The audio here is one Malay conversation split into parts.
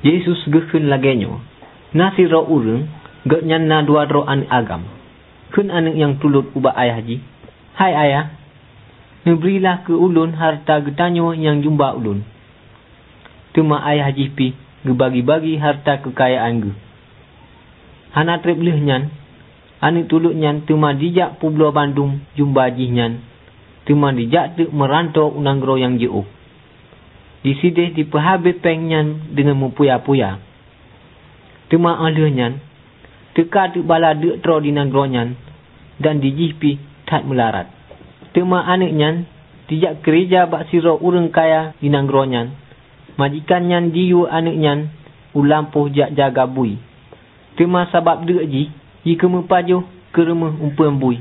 Yesus gekun lagenyo. Nasi ro urung, gak nyan na dua ro an agam. Kun anak yang tulut ubah ayah ji. Hai ayah, Neberilah ke ulun harta getanyo yang jumpa ulun. Tuma ayah ji pi, gebagi-bagi harta kekayaan ge. Hana trip leh nyan, anak tulut nyan tuma dijak Pulau Bandung jumpa ji nyan. Tuma dijak tu merantau unang yang jauh. Di sini diperhabis pengnyan dengan mempuya-puya. Tema alihnya, teka tu bala dek tro di nangronyan dan di jipi tak melarat. Tema anaknya, tidak kerja bak siro urang kaya di nangronyan. Majikannya diu anaknya, ulampuh jak jaga bui. Tema sabab dek ji, jika mempaju ke rumah umpuan bui.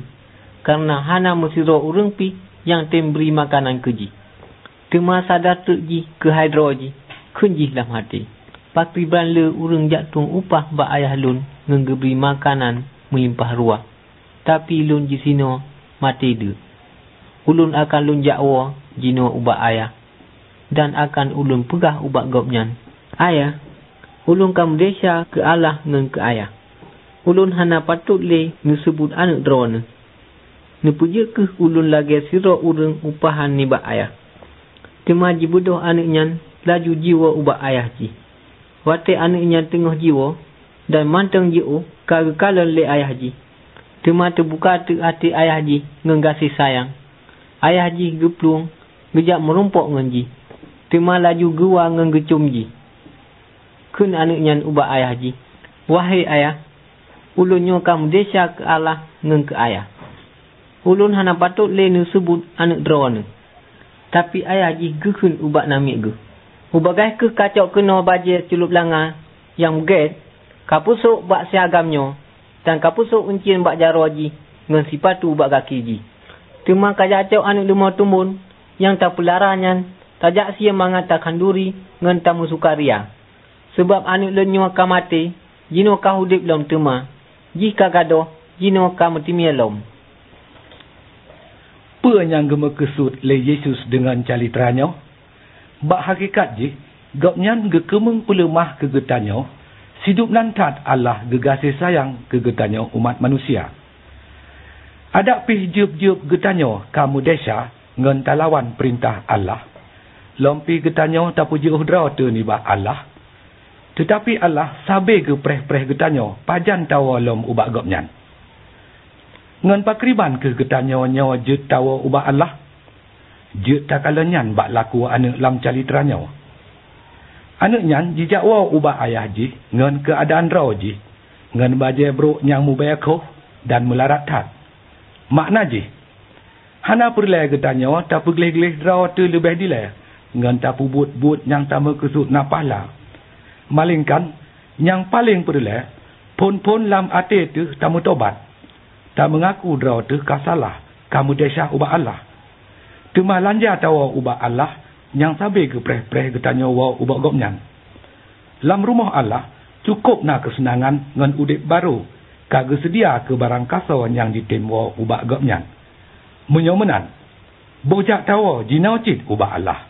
Karena hana mesiro urang pi yang temberi makanan keji kema sadar terji ke hidroji kunji dalam hati pakri le urang jatung upah ba ayah lun nggebri makanan menyimpah ruah. Tapi lun ji sino mati de. Ulun akan lun jakwa jino ubah ayah. Dan akan ulun pegah ubah gopnyan ayah ulun kam desa ke Allah ngen ke ayah. Ulun hana patut le ngesebut anak drone. Ne puja ke ulun lagi siro urang upahan ni ba ayah Kemaji bodoh anaknya laju jiwa ubah ayah ji. Wate anaknya tengah jiwa dan manteng jiwa kagak kalah le ayah ji. Tema terbuka tu hati ayah ji ngengasi sayang. Ayah ji geplung ngejak merumpok ngan ji. Tema laju gua ngengecum ji. Kun anaknya ubah ayah ji. Wahai ayah, ulun nyokam desa ke Allah ngeng ke ayah. Ulun hana patut le sebut anak drawana tapi ayah ji gukun ubak namik gu. Ubagai ke kacau kena baje culup langa yang get kapusuk bak siagamnya dan kapusuk uncin bak jaro ji ngan sipatu ubak kaki ji. Tema kacau anu lima tumbun yang tak pelaranyan tajak sia mengatakan duri ngan tamu sukaria. Sebab anu lenyo kamate jino kahudip lom tema. Jika gadoh jino kamutimi lom apa yang gema kesut le Yesus dengan calitranya? Bak hakikat je, gopnyan ge kemeng ulemah kegetanyo, sidup nantat Allah gegasi sayang kegetanyo umat manusia. Ada pih jup-jup getanyo kamu desa ngen talawan perintah Allah. Lompi getanyo tak puji uhdra tu ni ba Allah. Tetapi Allah sabe ke preh-preh getanyo pajan tawa lom ubak gopnyan ngan pakriban ke getanya nyawa je tawa ubah Allah? Je takalanyan bak laku anak lam calitranya anak nyan jijak ubah ayah ji ngan keadaan raw ji ngan baje bro nyang mubayako dan melarat tat. Makna ji hana perlai getanya wa tak pegleh-gleh raw tu lebih dilai. Ngan tak pubut-but yang tama kesut napala malingkan yang paling perlai pun-pun lam ate tu tamu tobat tak mengaku draw tu kasalah kamu desa ubah Allah. Cuma lanja tahu ubah Allah yang sabi ke preh-preh getanya wa ubah gopnyan. Lam rumah Allah cukup nak kesenangan ngan udip baru kagak sedia ke barang kasawan yang ditimwa ubah gopnyan. Menyomenan. Bojak tahu jinau cit ubah Allah.